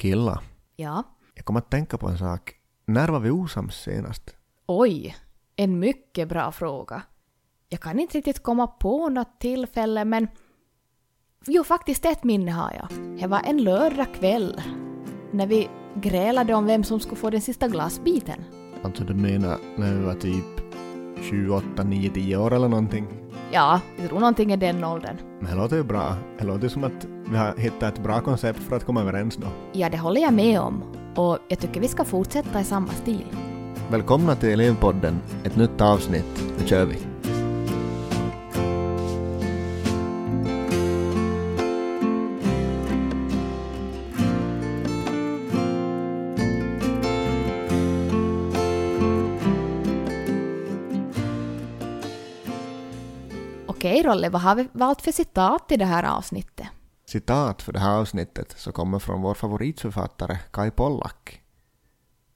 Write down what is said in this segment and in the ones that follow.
Killa, Ja. jag kommer att tänka på en sak. När var vi osams senast? Oj, en mycket bra fråga. Jag kan inte riktigt komma på något tillfälle men... Jo, faktiskt ett minne har jag. Det var en lördag kväll. När vi grälade om vem som skulle få den sista glassbiten. Alltså du menar när vi var typ 28, 9, 10 år eller någonting? Ja, jag tror någonting i den åldern. Men det låter ju bra. Det låter som att vi har hittat ett bra koncept för att komma överens då. Ja, det håller jag med om. Och jag tycker vi ska fortsätta i samma stil. Välkomna till Elevpodden, ett nytt avsnitt. Nu kör vi! Okej, Rolle, vad har vi valt för citat i det här avsnittet? Citat för det här avsnittet så kommer från vår favoritförfattare Kai Pollak.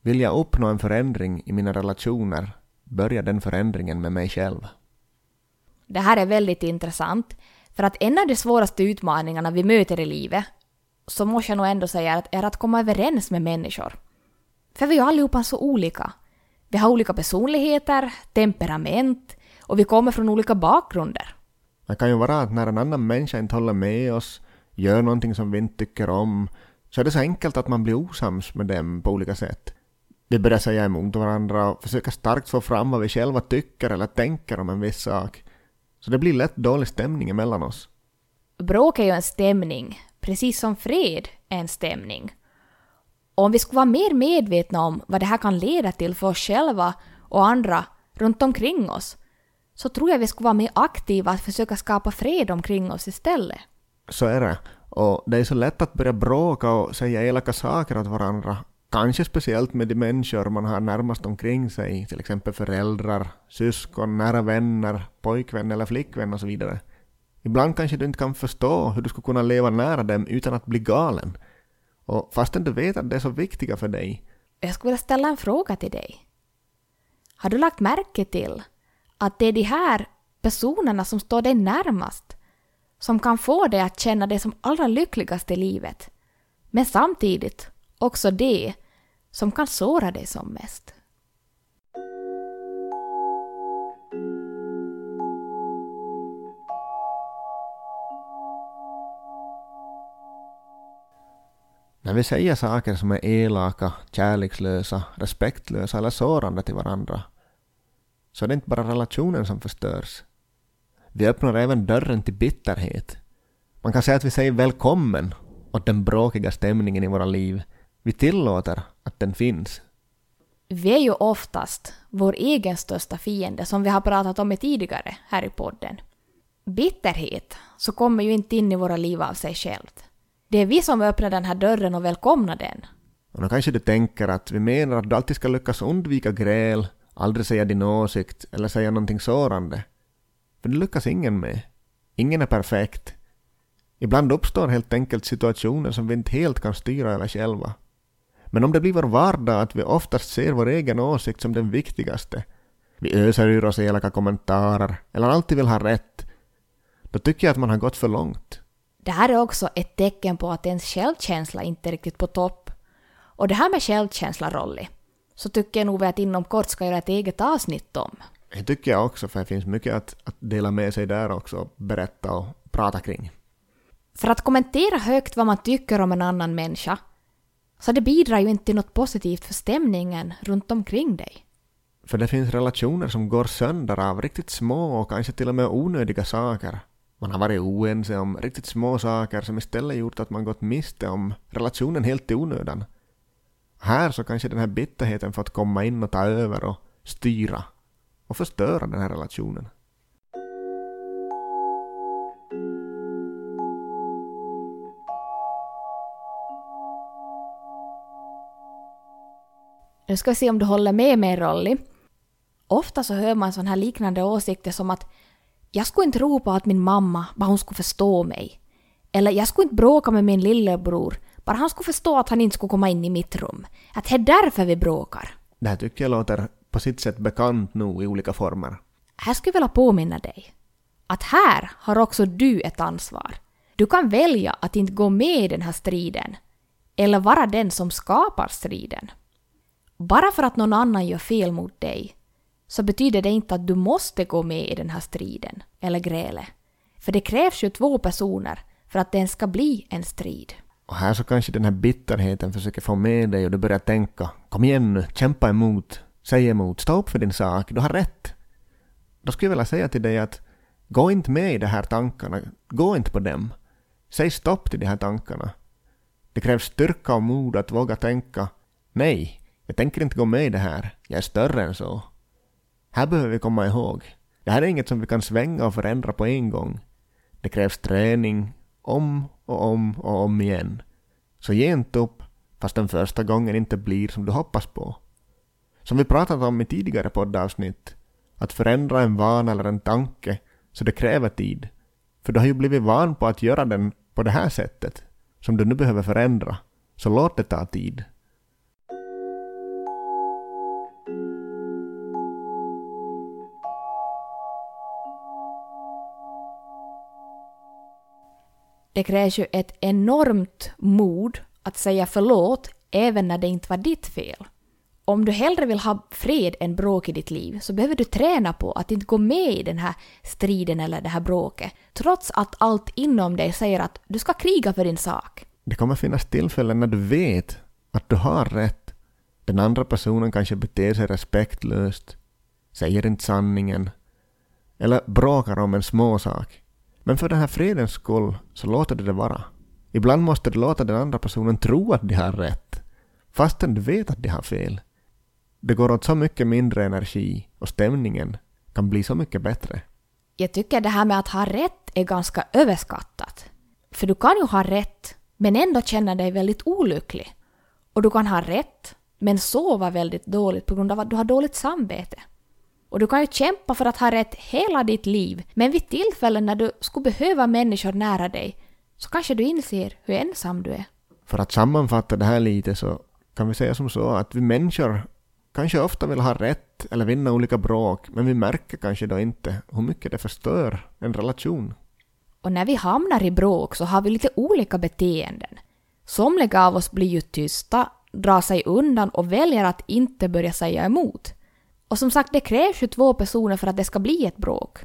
Vill jag uppnå en förändring i mina relationer börjar den förändringen med mig själv. Det här är väldigt intressant, för att en av de svåraste utmaningarna vi möter i livet, så måste jag nog ändå säga att är att komma överens med människor. För vi är allihopa så olika. Vi har olika personligheter, temperament och vi kommer från olika bakgrunder. Det kan ju vara att när en annan människa inte håller med oss, gör någonting som vi inte tycker om, så är det så enkelt att man blir osams med dem på olika sätt. Vi börjar säga emot varandra och försöka starkt få fram vad vi själva tycker eller tänker om en viss sak. Så det blir lätt dålig stämning emellan oss. Bråk är ju en stämning, precis som fred är en stämning. Och om vi skulle vara mer medvetna om vad det här kan leda till för oss själva och andra runt omkring oss, så tror jag vi skulle vara mer aktiva att försöka skapa fred omkring oss istället. Så är det. Och det är så lätt att börja bråka och säga elaka saker åt varandra. Kanske speciellt med de människor man har närmast omkring sig, till exempel föräldrar, syskon, nära vänner, pojkvän eller flickvän och så vidare. Ibland kanske du inte kan förstå hur du skulle kunna leva nära dem utan att bli galen. Och fastän du vet att det är så viktiga för dig, Jag skulle vilja ställa en fråga till dig. Har du lagt märke till att det är de här personerna som står dig närmast som kan få dig att känna dig som allra lyckligast i livet, men samtidigt också det som kan såra dig som mest? när vi säger saker som är elaka, kärlekslösa, respektlösa eller sårande till varandra, så är det inte bara relationen som förstörs. Vi öppnar även dörren till bitterhet. Man kan säga att vi säger välkommen åt den bråkiga stämningen i våra liv. Vi tillåter att den finns. Vi är ju oftast vår egen största fiende som vi har pratat om tidigare här i podden. Bitterhet så kommer ju inte in i våra liv av sig självt. Det är vi som öppnar den här dörren och välkomnar den. Och då kanske du tänker att vi menar att du alltid ska lyckas undvika gräl, aldrig säga din åsikt eller säga någonting sårande. För det lyckas ingen med. Ingen är perfekt. Ibland uppstår helt enkelt situationer som vi inte helt kan styra över själva. Men om det blir vår vardag att vi oftast ser vår egen åsikt som den viktigaste, vi öser ur oss elaka kommentarer eller alltid vill ha rätt, då tycker jag att man har gått för långt. Det här är också ett tecken på att ens självkänsla inte är riktigt på topp. Och det här med självkänsla, Rolly, så tycker jag nog att inom kort ska göra ett eget avsnitt om. Det tycker jag också, för det finns mycket att, att dela med sig där också, berätta och prata kring. För att kommentera högt vad man tycker om en annan människa, så det bidrar ju inte till något positivt för stämningen runt omkring dig. För det finns relationer som går sönder av riktigt små och kanske till och med onödiga saker. Man har varit oense om riktigt små saker som istället gjort att man gått miste om relationen helt i onödan. Här så kanske den här bitterheten fått komma in och ta över och styra och förstöra den här relationen. Nu ska vi se om du håller med mig, Rolly. Ofta så hör man sådana här liknande åsikter som att jag skulle inte ropa att min mamma, bara hon skulle förstå mig. Eller jag skulle inte bråka med min lillebror, bara han skulle förstå att han inte skulle komma in i mitt rum. Att det är därför vi bråkar. Det här tycker jag låter på sitt sätt bekant nog i olika former. Här skulle jag vilja påminna dig att här har också du ett ansvar. Du kan välja att inte gå med i den här striden. eller vara den som skapar striden. Bara för att någon annan gör fel mot dig så betyder det inte att du måste gå med i den här striden eller grälet. För det krävs ju två personer för att den ska bli en strid. Och här så kanske den här bitterheten försöker få med dig och du börjar tänka kom igen nu, kämpa emot, säg emot, stå upp för din sak, du har rätt. Då skulle jag vilja säga till dig att gå inte med i de här tankarna, gå inte på dem. Säg stopp till de här tankarna. Det krävs styrka och mod att våga tänka nej, jag tänker inte gå med i det här, jag är större än så. Här behöver vi komma ihåg, det här är inget som vi kan svänga och förändra på en gång. Det krävs träning, om och om och om igen. Så ge inte upp, fast den första gången inte blir som du hoppas på. Som vi pratat om i tidigare poddavsnitt, att förändra en vana eller en tanke, så det kräver tid. För du har ju blivit van på att göra den på det här sättet, som du nu behöver förändra. Så låt det ta tid. Det krävs ju ett enormt mod att säga förlåt även när det inte var ditt fel. Om du hellre vill ha fred än bråk i ditt liv så behöver du träna på att inte gå med i den här striden eller det här bråket, trots att allt inom dig säger att du ska kriga för din sak. Det kommer finnas tillfällen när du vet att du har rätt. Den andra personen kanske beter sig respektlöst, säger inte sanningen eller bråkar om en småsak. Men för den här fredens skull så låter du det vara. Ibland måste du låta den andra personen tro att de har rätt, fastän du vet att de har fel. Det går åt så mycket mindre energi och stämningen kan bli så mycket bättre. Jag tycker det här med att ha rätt är ganska överskattat. För du kan ju ha rätt, men ändå känna dig väldigt olycklig. Och du kan ha rätt, men sova väldigt dåligt på grund av att du har dåligt samvete. Och du kan ju kämpa för att ha rätt hela ditt liv, men vid tillfällen när du skulle behöva människor nära dig så kanske du inser hur ensam du är. För att sammanfatta det här lite så kan vi säga som så att vi människor kanske ofta vill ha rätt eller vinna olika bråk, men vi märker kanske då inte hur mycket det förstör en relation. Och när vi hamnar i bråk så har vi lite olika beteenden. Somliga av oss blir ju tysta, drar sig undan och väljer att inte börja säga emot. Och som sagt, det krävs ju två personer för att det ska bli ett bråk.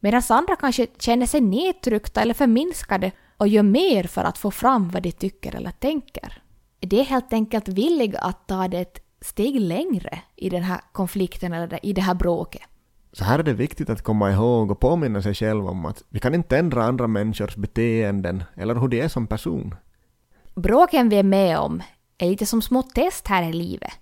Medan andra kanske känner sig nedtryckta eller förminskade och gör mer för att få fram vad de tycker eller tänker. De är helt enkelt villiga att ta det ett steg längre i den här konflikten eller i det här bråket. Så här är det viktigt att komma ihåg och påminna sig själv om att vi kan inte ändra andra människors beteenden eller hur de är som person. Bråken vi är med om är lite som små test här i livet.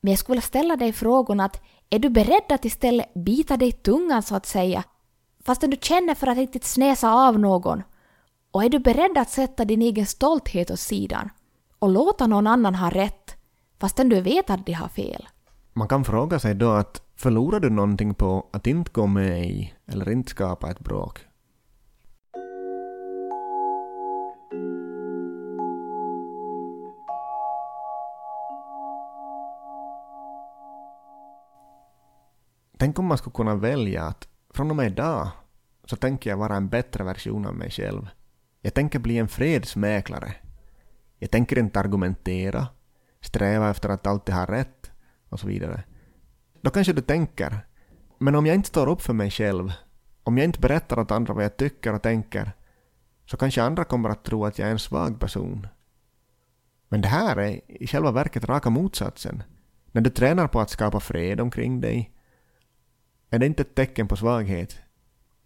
Men jag skulle vilja ställa dig frågan att är du beredd att istället bita dig i tungan så att säga, fastän du känner för att inte snäsa av någon? Och är du beredd att sätta din egen stolthet åt sidan och låta någon annan ha rätt, fastän du vet att de har fel? Man kan fråga sig då att förlorar du någonting på att inte gå med i eller inte skapa ett bråk? Tänk om man skulle kunna välja att från och med idag så tänker jag vara en bättre version av mig själv. Jag tänker bli en fredsmäklare. Jag tänker inte argumentera, sträva efter att alltid ha rätt och så vidare. Då kanske du tänker, men om jag inte står upp för mig själv, om jag inte berättar åt andra vad jag tycker och tänker, så kanske andra kommer att tro att jag är en svag person. Men det här är i själva verket raka motsatsen. När du tränar på att skapa fred omkring dig, är det inte ett tecken på svaghet?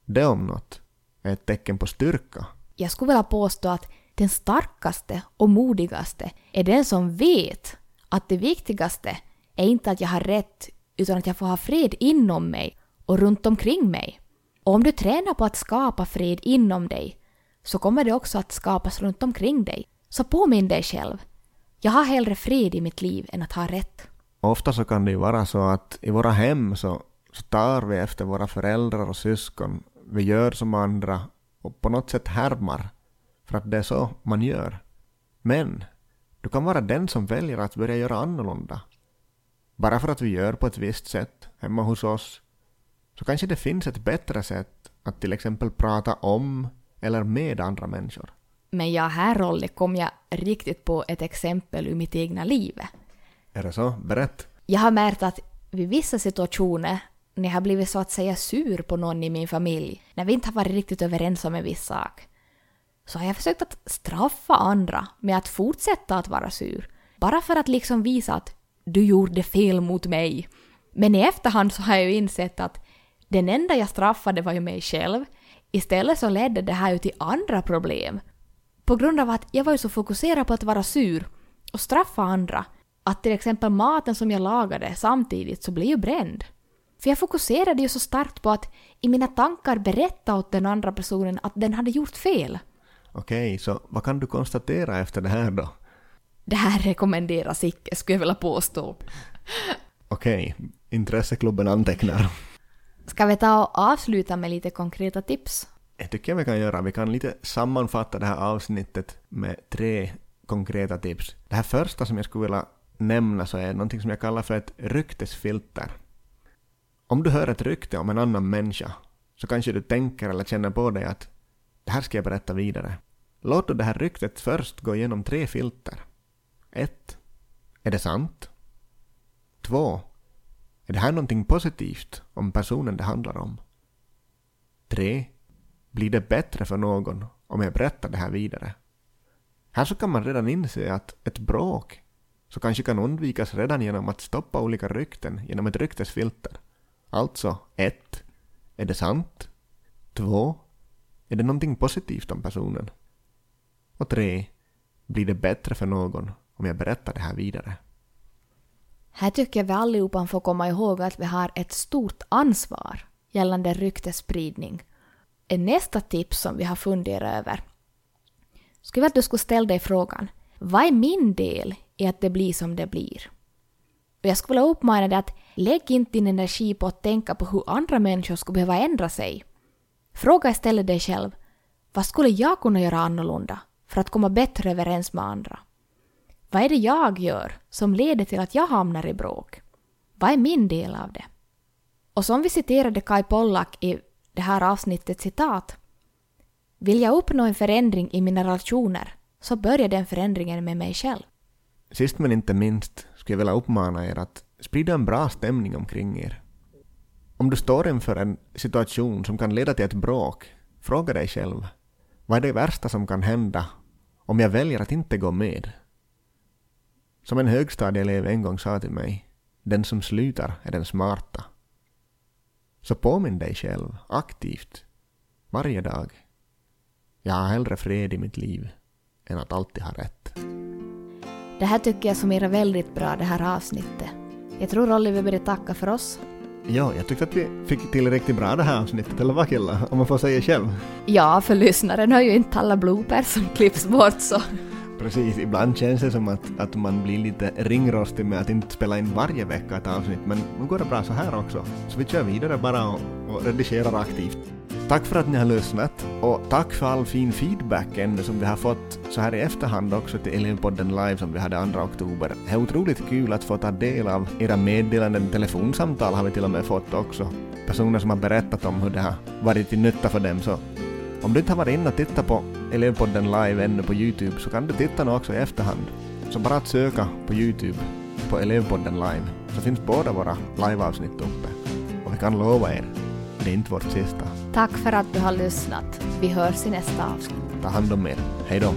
Det om något är ett tecken på styrka. Jag skulle vilja påstå att den starkaste och modigaste är den som vet att det viktigaste är inte att jag har rätt utan att jag får ha fred inom mig och runt omkring mig. Och om du tränar på att skapa fred inom dig så kommer det också att skapas runt omkring dig. Så påminn dig själv. Jag har hellre fred i mitt liv än att ha rätt. Ofta så kan det ju vara så att i våra hem så så tar vi efter våra föräldrar och syskon. Vi gör som andra och på något sätt härmar för att det är så man gör. Men du kan vara den som väljer att börja göra annorlunda. Bara för att vi gör på ett visst sätt hemma hos oss så kanske det finns ett bättre sätt att till exempel prata om eller med andra människor. Men ja, här Rolly kom jag riktigt på ett exempel ur mitt egna liv. Är det så? Berätt. Jag har märkt att vid vissa situationer när jag har blivit så att säga sur på någon i min familj, när vi inte har varit riktigt överens om en viss sak, så har jag försökt att straffa andra med att fortsätta att vara sur. Bara för att liksom visa att du gjorde fel mot mig. Men i efterhand så har jag ju insett att den enda jag straffade var ju mig själv. Istället så ledde det här ju till andra problem. På grund av att jag var ju så fokuserad på att vara sur och straffa andra att till exempel maten som jag lagade samtidigt så blev ju bränd. För jag fokuserade ju så starkt på att i mina tankar berätta åt den andra personen att den hade gjort fel. Okej, så vad kan du konstatera efter det här då? Det här rekommenderas icke, skulle jag vilja påstå. Okej, intresseklubben antecknar. Ska vi ta och avsluta med lite konkreta tips? Det tycker jag vi kan göra. Vi kan lite sammanfatta det här avsnittet med tre konkreta tips. Det här första som jag skulle vilja nämna så är någonting som jag kallar för ett ryktesfilter. Om du hör ett rykte om en annan människa så kanske du tänker eller känner på dig att det här ska jag berätta vidare. Låt då det här ryktet först gå igenom tre filter. 1. Är det sant? 2. Är det här någonting positivt om personen det handlar om? 3. Blir det bättre för någon om jag berättar det här vidare? Här så kan man redan inse att ett bråk så kanske kan undvikas redan genom att stoppa olika rykten genom ett ryktesfilter. Alltså 1. Är det sant? 2. Är det någonting positivt om personen? Och 3. Blir det bättre för någon om jag berättar det här vidare? Här tycker jag vi allihopa får komma ihåg att vi har ett stort ansvar gällande ryktesspridning. Nästa tips som vi har funderat över skulle vara att du skulle ställa dig frågan vad är min del i att det blir som det blir? Och jag skulle vilja uppmana dig att lägg inte din energi på att tänka på hur andra människor skulle behöva ändra sig. Fråga istället dig själv, vad skulle jag kunna göra annorlunda för att komma bättre överens med andra? Vad är det jag gör som leder till att jag hamnar i bråk? Vad är min del av det? Och som vi citerade Kai Pollak i det här avsnittet citat. Vill jag uppnå en förändring i mina relationer så börjar den förändringen med mig själv. Sist men inte minst skulle jag vilja uppmana er att sprida en bra stämning omkring er. Om du står inför en situation som kan leda till ett bråk, fråga dig själv. Vad är det värsta som kan hända om jag väljer att inte gå med? Som en högstadieelev en gång sa till mig, den som slutar är den smarta. Så påminn dig själv aktivt, varje dag. Jag har hellre fred i mitt liv än att alltid ha rätt. Det här tycker jag summerar väldigt bra det här avsnittet. Jag tror vi börjar tacka för oss. Ja, jag tyckte att vi fick till riktigt bra det här avsnittet, eller vad Killa? Om man får säga själv. Ja, för lyssnaren har ju inte alla bloopers som klipps bort så. Precis, ibland känns det som att, att man blir lite ringrostig med att inte spela in varje vecka ett avsnitt, men nu går det bra så här också. Så vi kör vidare bara och, och redigerar aktivt. Tack för att ni har lyssnat och tack för all fin feedback ännu som vi har fått så här i efterhand också till Elevpodden Live som vi hade 2 oktober. Det är otroligt kul att få ta del av era meddelanden, telefonsamtal har vi till och med fått också. Personer som har berättat om hur det har varit till nytta för dem så om du inte har varit inne och tittat på Elevpodden live ännu på Youtube så kan du titta nu också i efterhand. Så bara att söka på Youtube på Elevpodden live så finns båda våra liveavsnitt uppe. Och vi kan lova er, det är inte vårt sista. Tack för att du har lyssnat. Vi hörs i nästa avsnitt. Ta hand om er. Hej då.